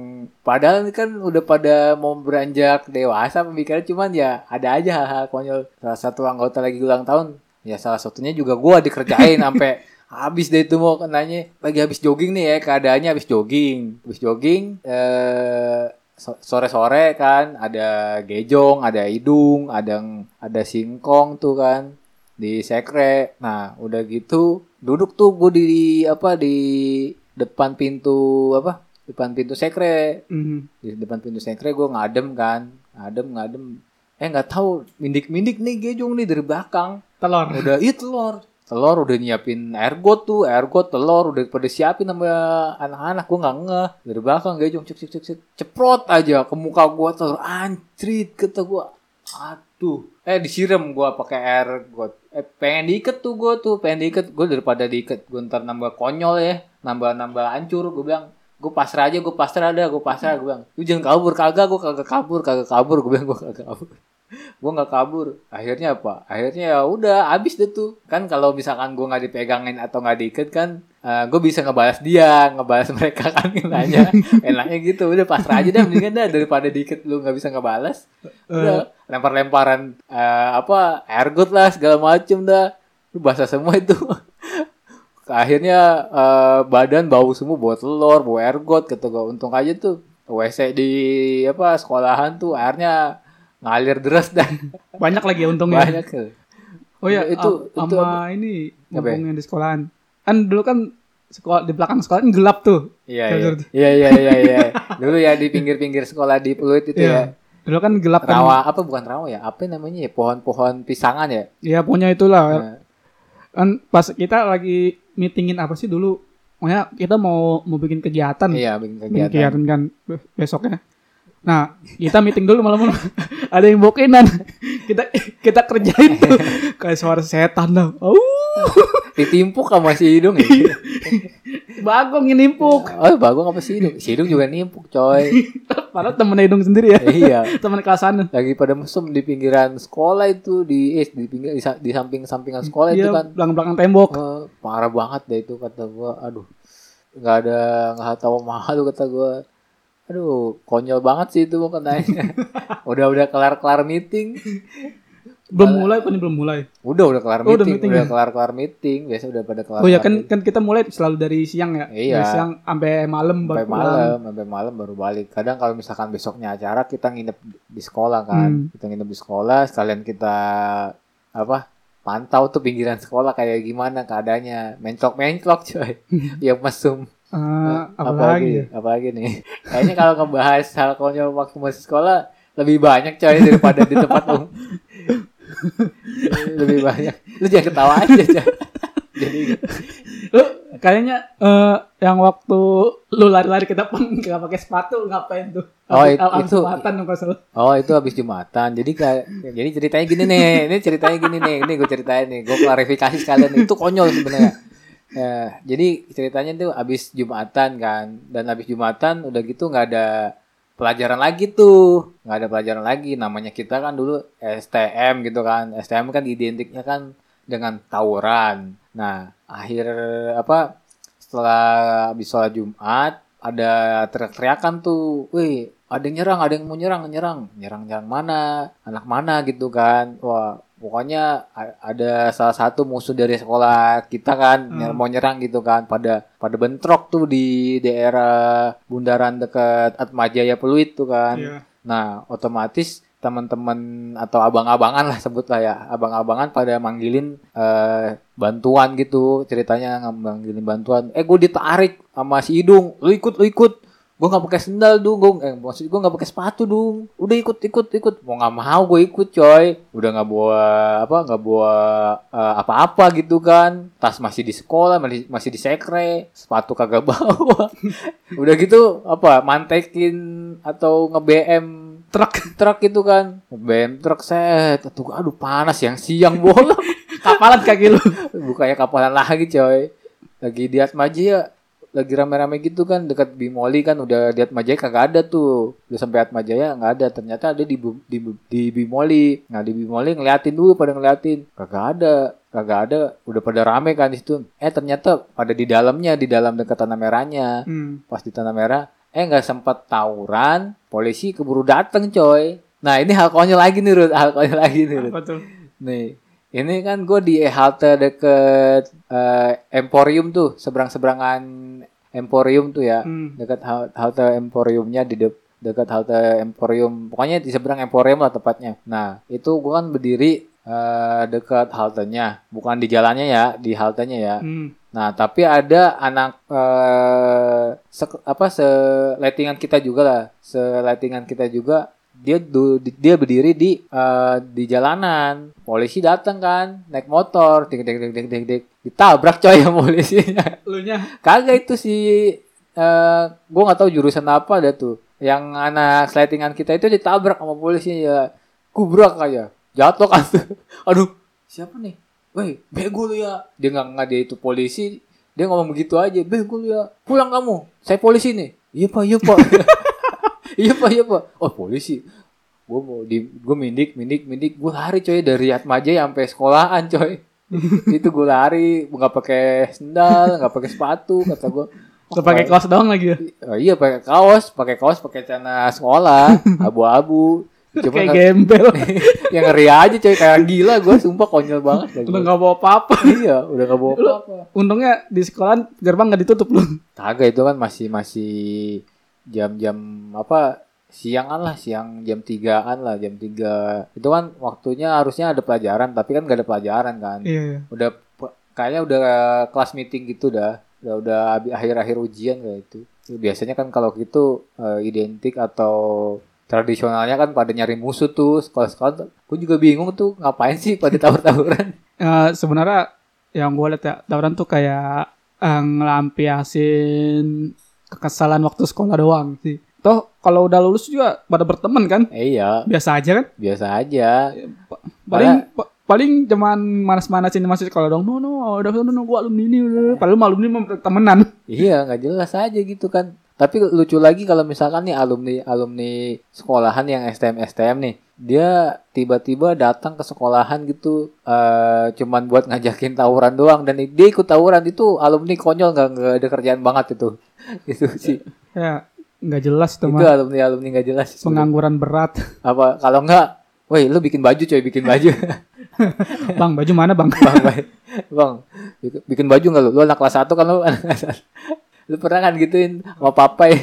padahal kan udah pada mau beranjak dewasa pemikiran cuman ya ada aja hal-hal konyol. Salah satu anggota lagi ulang tahun ya salah satunya juga gua dikerjain sampai habis deh itu mau kenanya lagi habis jogging nih ya keadaannya habis jogging habis jogging eh so- sore-sore kan ada gejong, ada hidung, ada ada singkong tuh kan di sekre. Nah, udah gitu duduk tuh gue di apa di depan pintu apa? Depan pintu sekre. Mhm. Di depan pintu sekre gue ngadem kan. Ngadem ngadem. Eh nggak tahu mindik-mindik nih gejong nih dari belakang. Telur. Udah itu telur. Telur udah nyiapin ergot tuh, ergot telur udah pada siapin sama anak-anak gue nggak ngeh. Dari belakang gejong cek cek cek ceprot aja ke muka gue telur ancrit kata gue aduh. Eh disiram gue pakai ergot eh pengen diikat tuh gue tuh pengen diikat. Gue daripada diikat gue ntar nambah konyol ya nambah nambah hancur gue bilang gue pasrah aja gue pasrah ada gue pasrah gue bilang lu jangan kabur kagak gue kagak kabur kagak kabur gue bilang gue kagak kabur gue nggak kabur. Akhirnya apa? Akhirnya ya udah abis deh tuh. Kan kalau misalkan gue nggak dipegangin atau nggak diikat kan gue bisa ngebalas dia ngebalas mereka kan nanya. Enaknya gitu. Udah pasrah aja dah mendingan dah daripada diikat lu nggak bisa ngebalas. Udah lempar-lemparan eh, apa ergot lah segala macem dah. Lu basah semua itu. Akhirnya eh, badan bau semua bawa telur bawa ergot gue untung aja tuh WC di apa sekolahan tuh airnya ngalir deras dan Banyak lagi ya untungnya. banyak tuh. Oh ya, Itu- itu sama ini ya? ngomongin di sekolahan. Kan dulu kan sekolah di belakang sekolah kan gelap tuh. Iya iya. iya iya iya iya. Dulu ya di pinggir-pinggir sekolah di Pluit itu ya. Iya. Dulu kan gelap kan. Rawa apa bukan rawa ya? Apa namanya ya? Pohon-pohon pisangan ya? Ya pokoknya itulah. Nah, Kan pas kita lagi meetingin apa sih dulu? Pokoknya kita mau mau bikin kegiatan. iya bikin bikin kegiatan. kegiatan kan be- besoknya. Nah, kita meeting dulu malam-malam. Ada yang bokenan. kita kita kerjain tuh kayak suara setan dah. Oh, Ditimpuk sama si hidung ya. bagong yang nimpuk. Oh, bagong apa si hidung? Si hidung juga nimpuk, coy. Padahal temen hidung sendiri ya. iya. Temen kelasan. Lagi pada mesum di pinggiran sekolah itu di eh, di pinggir di, sa- di samping-sampingan sekolah itu Iya, kan. belakang-belakang tembok. Eh, parah banget deh itu kata gua. Aduh. nggak ada nggak tahu mahal kata gua. Aduh, konyol banget sih itu katanya. udah udah kelar-kelar meeting. Belum mulai apa nih belum mulai? Udah udah kelar Oh, udah meeting, meeting udah ya? kelar-kelar meeting. Biasa udah pada kelar. Oh ya kan kan kita mulai selalu dari siang ya. Iya. Dari siang sampai malam sampai baru pulang. malam, sampai malam baru balik. Kadang kalau misalkan besoknya acara kita nginep di sekolah kan. Hmm. Kita nginep di sekolah, sekalian kita apa? Pantau tuh pinggiran sekolah kayak gimana keadaannya. Menclok-menclok coy. ya mesum. Eh, apalagi ya? apalagi, apalagi nih. Kayaknya kalau ngebahas hal konyol waktu masih sekolah lebih banyak coy daripada di tempat umum. lebih banyak. Lu jangan ketawa aja coy. Jadi Lu kayaknya eh, yang waktu lu lari-lari ke depan nggak pakai sepatu ngapain tuh? Oh, itu- habis itu- Jumatan dong, kalau. Oh itu habis jumatan. Jadi kayak jadi ceritanya gini nih. Ini ceritanya gini nih. Ini gue ceritain nih. Gue klarifikasi sekalian. Itu konyol sebenarnya. Ya, jadi ceritanya tuh habis jumatan kan. Dan habis jumatan udah gitu nggak ada pelajaran lagi tuh. Nggak ada pelajaran lagi. Namanya kita kan dulu STM gitu kan. STM kan identiknya kan dengan tawuran. Nah akhir apa setelah habis sholat Jumat ada teriak-teriakan tuh, wih ada yang nyerang, ada yang mau nyerang, nyerang, nyerang nyerang mana, anak mana gitu kan, wah pokoknya ada salah satu musuh dari sekolah kita kan Hmm. nyer- mau nyerang gitu kan, pada pada bentrok tuh di daerah bundaran dekat Atmajaya Peluit tuh kan, Iya. Nah, otomatis teman-teman atau abang-abangan lah sebutlah ya, abang-abangan pada manggilin eh, bantuan gitu, ceritanya manggilin bantuan. Eh, gue ditarik sama si Idung, lu ikut, lu ikut. Gue nggak pakai sendal dong, gue eh, maksud gue nggak pakai sepatu dong. Udah ikut, ikut, ikut. Mau nggak mau gue ikut, coy. Udah nggak bawa apa, nggak bawa eh, apa-apa gitu kan. Tas masih di sekolah, masih masih di sekre, sepatu kagak bawa. Udah gitu apa, mantekin atau nge-BM Truk. truk itu kan BM truk set tuh aduh panas yang siang bolong Kapalan kaki lu. bukannya kapalan lagi coy lagi di Atmaja ya lagi rame-rame gitu kan dekat Bimoli kan udah di Atmajaya kagak ada tuh. Udah sampai Atmajaya nggak ada ternyata ada di, di di Bimoli nah di Bimoli ngeliatin dulu pada ngeliatin. Kagak ada kagak ada udah pada rame kan di situ. Eh ternyata pada di dalamnya di dalam dekat tanah merahnya. Hmm. pas di tanah merah eh nggak sempat tawuran polisi keburu dateng coy. Nah ini hal konyol lagi nih Rut. Hal konyol lagi nih tuh? nih ini kan gue di halte deket eh, Emporium tuh seberang seberangan Emporium tuh ya. Hmm. dekat hal- halte Emporiumnya di de- dekat halte Emporium. Pokoknya di seberang Emporium lah tepatnya. Nah itu gue kan berdiri eh, dekat haltenya. Bukan di jalannya ya di haltenya ya. Hmm. Nah, tapi ada anak eh se- apa seletingan kita juga lah, seletingan kita juga dia du- dia berdiri di eh, di jalanan. Polisi datang kan, naik motor, ding ding ding ding ding ding. Ditabrak coy sama polisinya. Lu nya Kagak itu si eh gua nggak tahu jurusan apa ada tuh. Yang anak seletingan kita itu ditabrak sama polisi ya. Kubrak aja. Jatuh kan. Aduh, siapa nih? Woi, bego lu ya. Dia nggak nggak dia itu polisi. Dia ngomong begitu aja. Bego lu ya. Pulang kamu. Saya polisi nih. Iya pak, iya pak. iya pak, iya pak. Oh polisi. Gue mau di, gue mindik, mindik, mindik. Gue lari coy dari Atmaja sampai sekolahan coy. itu gue lari, nggak pakai sendal, nggak pakai sepatu, kata gue. Lu pakai kaos doang lagi ya. Oh, iya pakai kaos, pakai kaos, pakai celana sekolah, abu-abu. Cuma Kayak gembel. yang ngeri aja coy kayak gila gue sumpah konyol banget dah Udah nggak bawa apa-apa. iya udah gak bawa apa Untungnya di sekolahan gerbang nggak ditutup lu. kagak itu kan masih masih jam-jam apa siangan lah siang jam tigaan lah jam tiga. Itu kan waktunya harusnya ada pelajaran tapi kan gak ada pelajaran kan. Iya, iya. udah kayaknya udah kelas meeting gitu dah. Udah udah akhir-akhir ujian kayak itu biasanya kan kalau gitu eh, identik atau tradisionalnya kan pada nyari musuh tuh. Sekolah-sekolah gue juga bingung tuh ngapain sih pada tawur-tawuran? Eh, sebenarnya yang gue lihat ya tawuran tuh kayak eh, ngelampiasin kekesalan waktu sekolah doang sih. Toh kalau udah lulus juga pada berteman kan? eh, iya Biasa aja kan? biasa aja Paling pa- paling cuman manas-manasin masih sekolah dong. No no, udah no, no, gua alumni ini. udah." Padahal alumni mah temenan. Iya nggak jelas aja gitu kan. Tapi lucu lagi kalau misalkan nih alumni alumni sekolahan yang STM STM nih, dia tiba-tiba datang ke sekolahan gitu, eh cuman buat ngajakin tawuran doang dan dia ikut tawuran itu alumni konyol nggak nggak ada kerjaan banget itu, itu sih. Ya nggak jelas tuh itu alumni alumni nggak jelas. Pengangguran berat. Apa kalau nggak, woi lu bikin baju coy bikin baju, bang baju mana bang? bang, bang, bang bikin- baju nggak lu? Lu anak kelas satu kan lu anak kelas satu. Lu pernah kan gituin sama papai?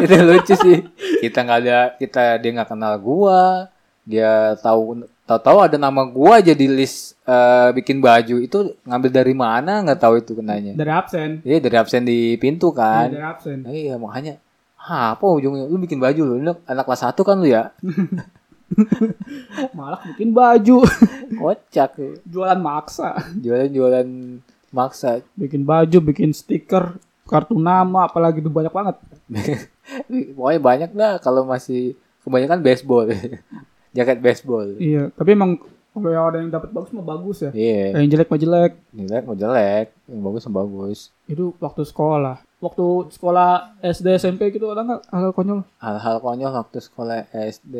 itu lucu sih kita nggak ada kita dia nggak kenal gua dia tahu tahu tahu ada nama gua aja di list eh, bikin baju itu ngambil dari mana nggak tahu itu kenanya Dari absen. iya dari absen di pintu kan Dari absen. Nah, iya makanya "Hah, apa ujungnya lu bikin baju lu lu anak kelas satu kan lu ya Malah bikin baju. kocak Jualan maksa. jualan jualan maksa Bikin baju, bikin stiker, kartu nama, apalagi itu banyak banget. pokoknya banyak dah kalau masih kebanyakan baseball jaket baseball Iya, tapi emang kalau yang ada yang dapat bagus mah bagus ya. iya Yang jelek mah jelek. jelek mau jelek yang bagus yang bagus Itu waktu sekolah. Waktu sekolah SD SMP gitu ada nggak hal konyol? hal-hal konyol waktu sekolah SD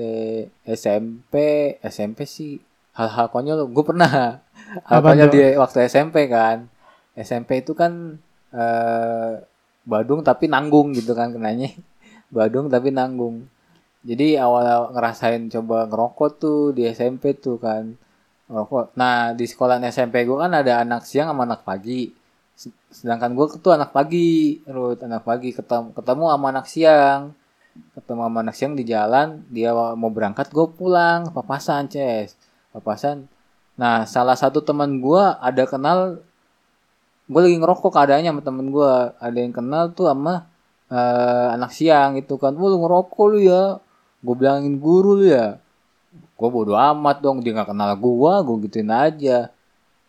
SMP SMP sih hal-hal konyol gue pernah hal Apa konyol di waktu SMP kan SMP itu kan eh Badung tapi nanggung gitu kan kenanya. Badung tapi nanggung. Jadi awal ngerasain coba ngerokok tuh di SMP tuh kan. Ngerokok. Nah di sekolah SMP gue kan ada anak siang sama anak pagi. Sedangkan gue tuh anak pagi Ruth anak pagi ketemu ketemu sama anak siang. Ketemu sama anak siang di jalan dia mau berangkat gue pulang papasan ces. Papasan. Nah salah satu teman gue ada kenal gue lagi ngerokok keadaannya sama temen gue ada yang kenal tuh sama eh, anak siang itu kan. "Wah, lu ngerokok lu ya. Gue bilangin guru lu ya. Gue bodo amat dong dia nggak kenal gue gue gituin aja.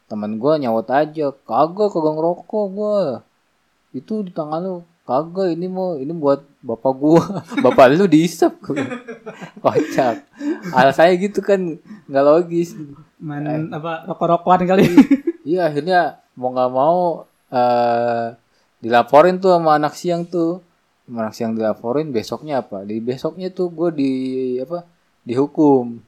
Temen gue nyawat aja kagak kagak ngerokok gue itu di tangan lu. Kagak ini mau ini buat bapak gua. Bapak lu diisap kocak. Hal saya gitu kan nggak logis. Main apa rokok-rokokan kali. iya akhirnya mau nggak mau eh dilaporin tuh sama anak siang tuh. Anak siang dilaporin besoknya apa? Di besoknya tuh gue di apa dihukum.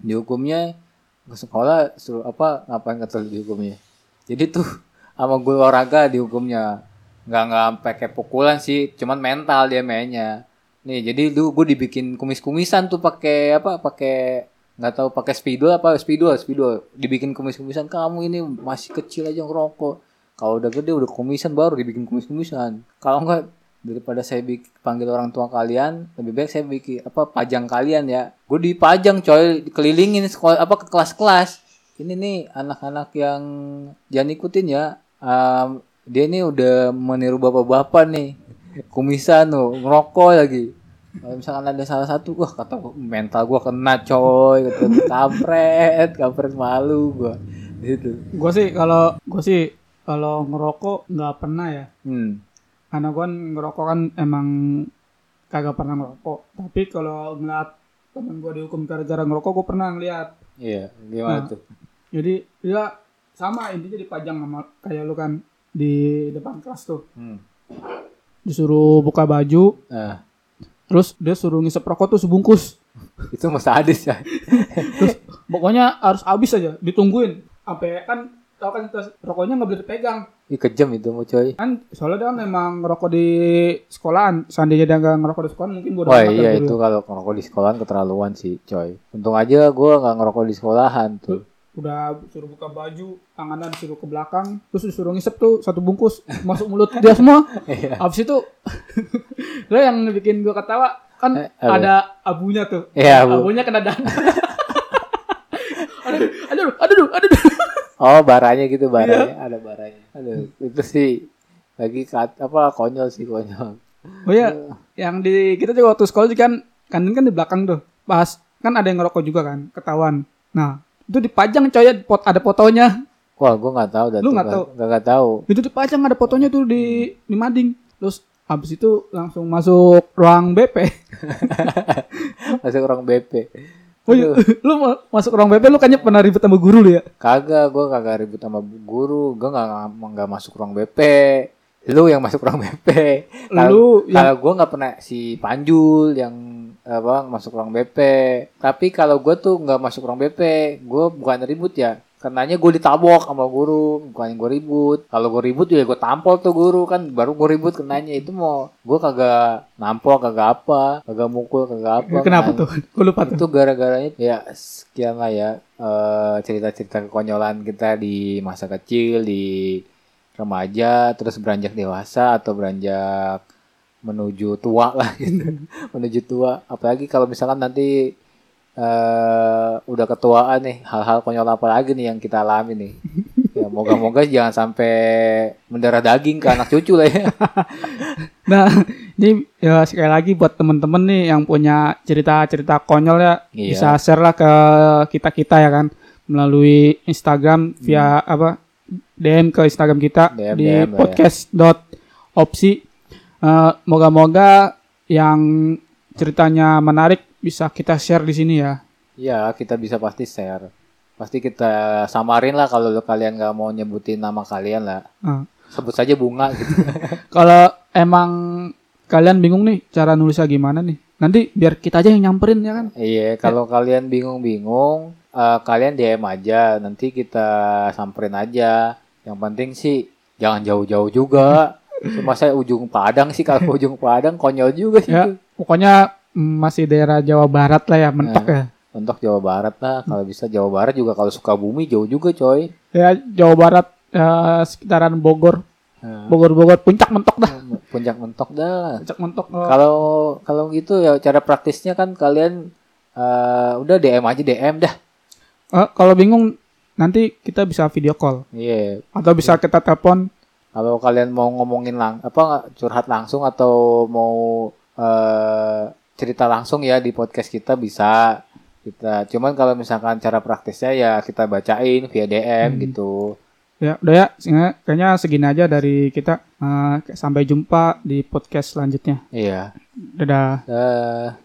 Dihukumnya ke sekolah suruh apa ngapain kata dihukumnya? Jadi tuh sama guru olahraga dihukumnya. Nggak nggak sampai kayak pukulan sih cuman mental dia mainnya. Nih jadi dulu gue dibikin kumis-kumisan tuh pakai apa pakai nggak tahu pakai spidol apa spidol spidol. Dibikin kumis-kumisan kamu ini masih kecil aja ngerokok. Kalau udah gede udah kumisan baru dibikin kumis-kumisan. Kalau enggak daripada saya bikin panggil orang tua kalian lebih baik saya bikin apa pajang kalian ya. Gue dipajang coy dikelilingin sekolah apa ke kelas-kelas. Ini nih anak-anak yang jangan ikutin ya. Em, dia ini udah meniru bapak-bapak nih. Kumisan tuh ngerokok lagi kalau misalkan ada salah satu wah kata gua, mental gua kena coy gua, kampret kampret malu gua gitu gue sih kalau gue sih kalau ngerokok nggak pernah ya. hmm Karena gue ngerokok kan emang kagak pernah ngerokok. Tapi kalau ngeliat temen gue dihukum gara-gara ngerokok gue pernah ngeliat. iya gimana Nah. tuh Jadi dia sama intinya dipajang sama kayak lu kan di depan kelas tuh. hmm. Disuruh buka baju, nah terus dia suruh ngisep rokok tuh sebungkus. itu mas sadis ya Pokoknya harus habis aja, ditungguin. Sampai kan tau kan rokoknya nggak boleh dipegang. Ih kejam itu mau coy Kan soalnya dia kan emang ngerokok di sekolahan. Seandainya dia nggak ngerokok di sekolahan mungkin bodo Wah amat ya iya dulu. itu kalau ngerokok di sekolahan keterlaluan sih coy Untung aja gua nggak ngerokok di sekolahan tuh udah suruh buka baju tangannya disuruh ke belakang terus disuruh ngisep tuh satu bungkus masuk mulut dia semua Iya. abis itu lo yang bikin gua ketawa kan Eh, ada abunya tuh Iya, abu. abunya kena dada aduh aduh aduh aduh Oh, baranya gitu baranya, ada baranya. Aduh, itu sih lagi kat, apa konyol sih konyol. oh ya yang di kita juga waktu sekolah juga kan kantin kan di belakang tuh pas kan ada yang ngerokok juga kan ketahuan nah itu dipajang coy pot ada fotonya Wah, gua nggak tahu dah Lu nggak tahu? Nggak nggak tahu. itu dipajang ada fotonya tuh di di mading terus habis itu langsung masuk ruang BP Masuk orang BP. oh iya lu ma- masuk ruang BP lu kayaknya pernah ribet sama guru lu ya Kagak, gua kagak ribut sama guru. Gua nggak nggak masuk ruang BP. Lu yang masuk ruang BP. Lu yang- kalau gua nggak pernah si Panjul yang apa masuk ruang BP. Tapi kalau gua tuh nggak masuk ruang BP, gua bukan ribut ya. Karenanya gue ditabok sama guru, bukan gue ribut. Kalau gue ribut ya gue tampol tuh guru kan, baru gue ribut kenanya itu mau gue kagak nampol kagak apa, kagak mukul kagak apa. kenapa kenanya. tuh gue lupa tuh itu gara-garanya ya sekian lah ya eh, cerita-cerita kekonyolan kita di masa kecil di remaja terus beranjak dewasa atau beranjak menuju tua lah gitu. Menuju tua. Apalagi kalau misalkan nanti eh udah ketuaan nih hal-hal konyol apa lagi nih yang kita alami nih. Ya moga-moga jangan sampai mendarah daging ke anak cucu lah ya. Nah ini ya sekali lagi buat temen-temen nih yang punya cerita-cerita konyol ya Iya. bisa share lah ke kita kita ya kan melalui Instagram via apa DM ke Instagram kita DM, di DM lah ya. podcast.opsi Eh, moga-moga yang ceritanya menarik bisa kita share di sini ya Ya, kita bisa pasti share. Pasti kita samarin lah kalau kalian nggak mau nyebutin nama kalian lah. Eh, Sebut saja bunga gitu. kalau emang kalian bingung nih cara nulisnya gimana nih nanti biar kita aja yang nyamperin ya kan iya, kalau kalian bingung-bingung, eh, kalian DM aja. Nanti kita samperin aja. Yang penting sih jangan jauh-jauh juga. Cuma saya ujung Padang sih kalau ujung Padang konyol juga sih. ya pokoknya mm, masih daerah Jawa Barat lah ya mentok ya Untuk Jawa Barat lah, kalau bisa Jawa Barat juga kalau Sukabumi jauh juga coy. ya Jawa Barat eh, sekitaran Bogor Nah, Bogor Bogor puncak mentok dah puncak mentok dah. puncak mentok eh, Kalau kalau gitu ya cara praktisnya kan kalian eh, udah DM aja DM dah. Eh, kalau bingung nanti kita bisa video call Iya. atau bisa kita telepon Kalau kalian mau ngomongin lang apa curhat langsung atau mau eh, cerita langsung ya di podcast kita bisa kita. Cuman kalau misalkan cara praktisnya ya kita bacain via DM Hmm. gitu. ya udah ya kayaknya segini aja dari kita Eh, sampai jumpa di podcast selanjutnya Iya. dadah Dah.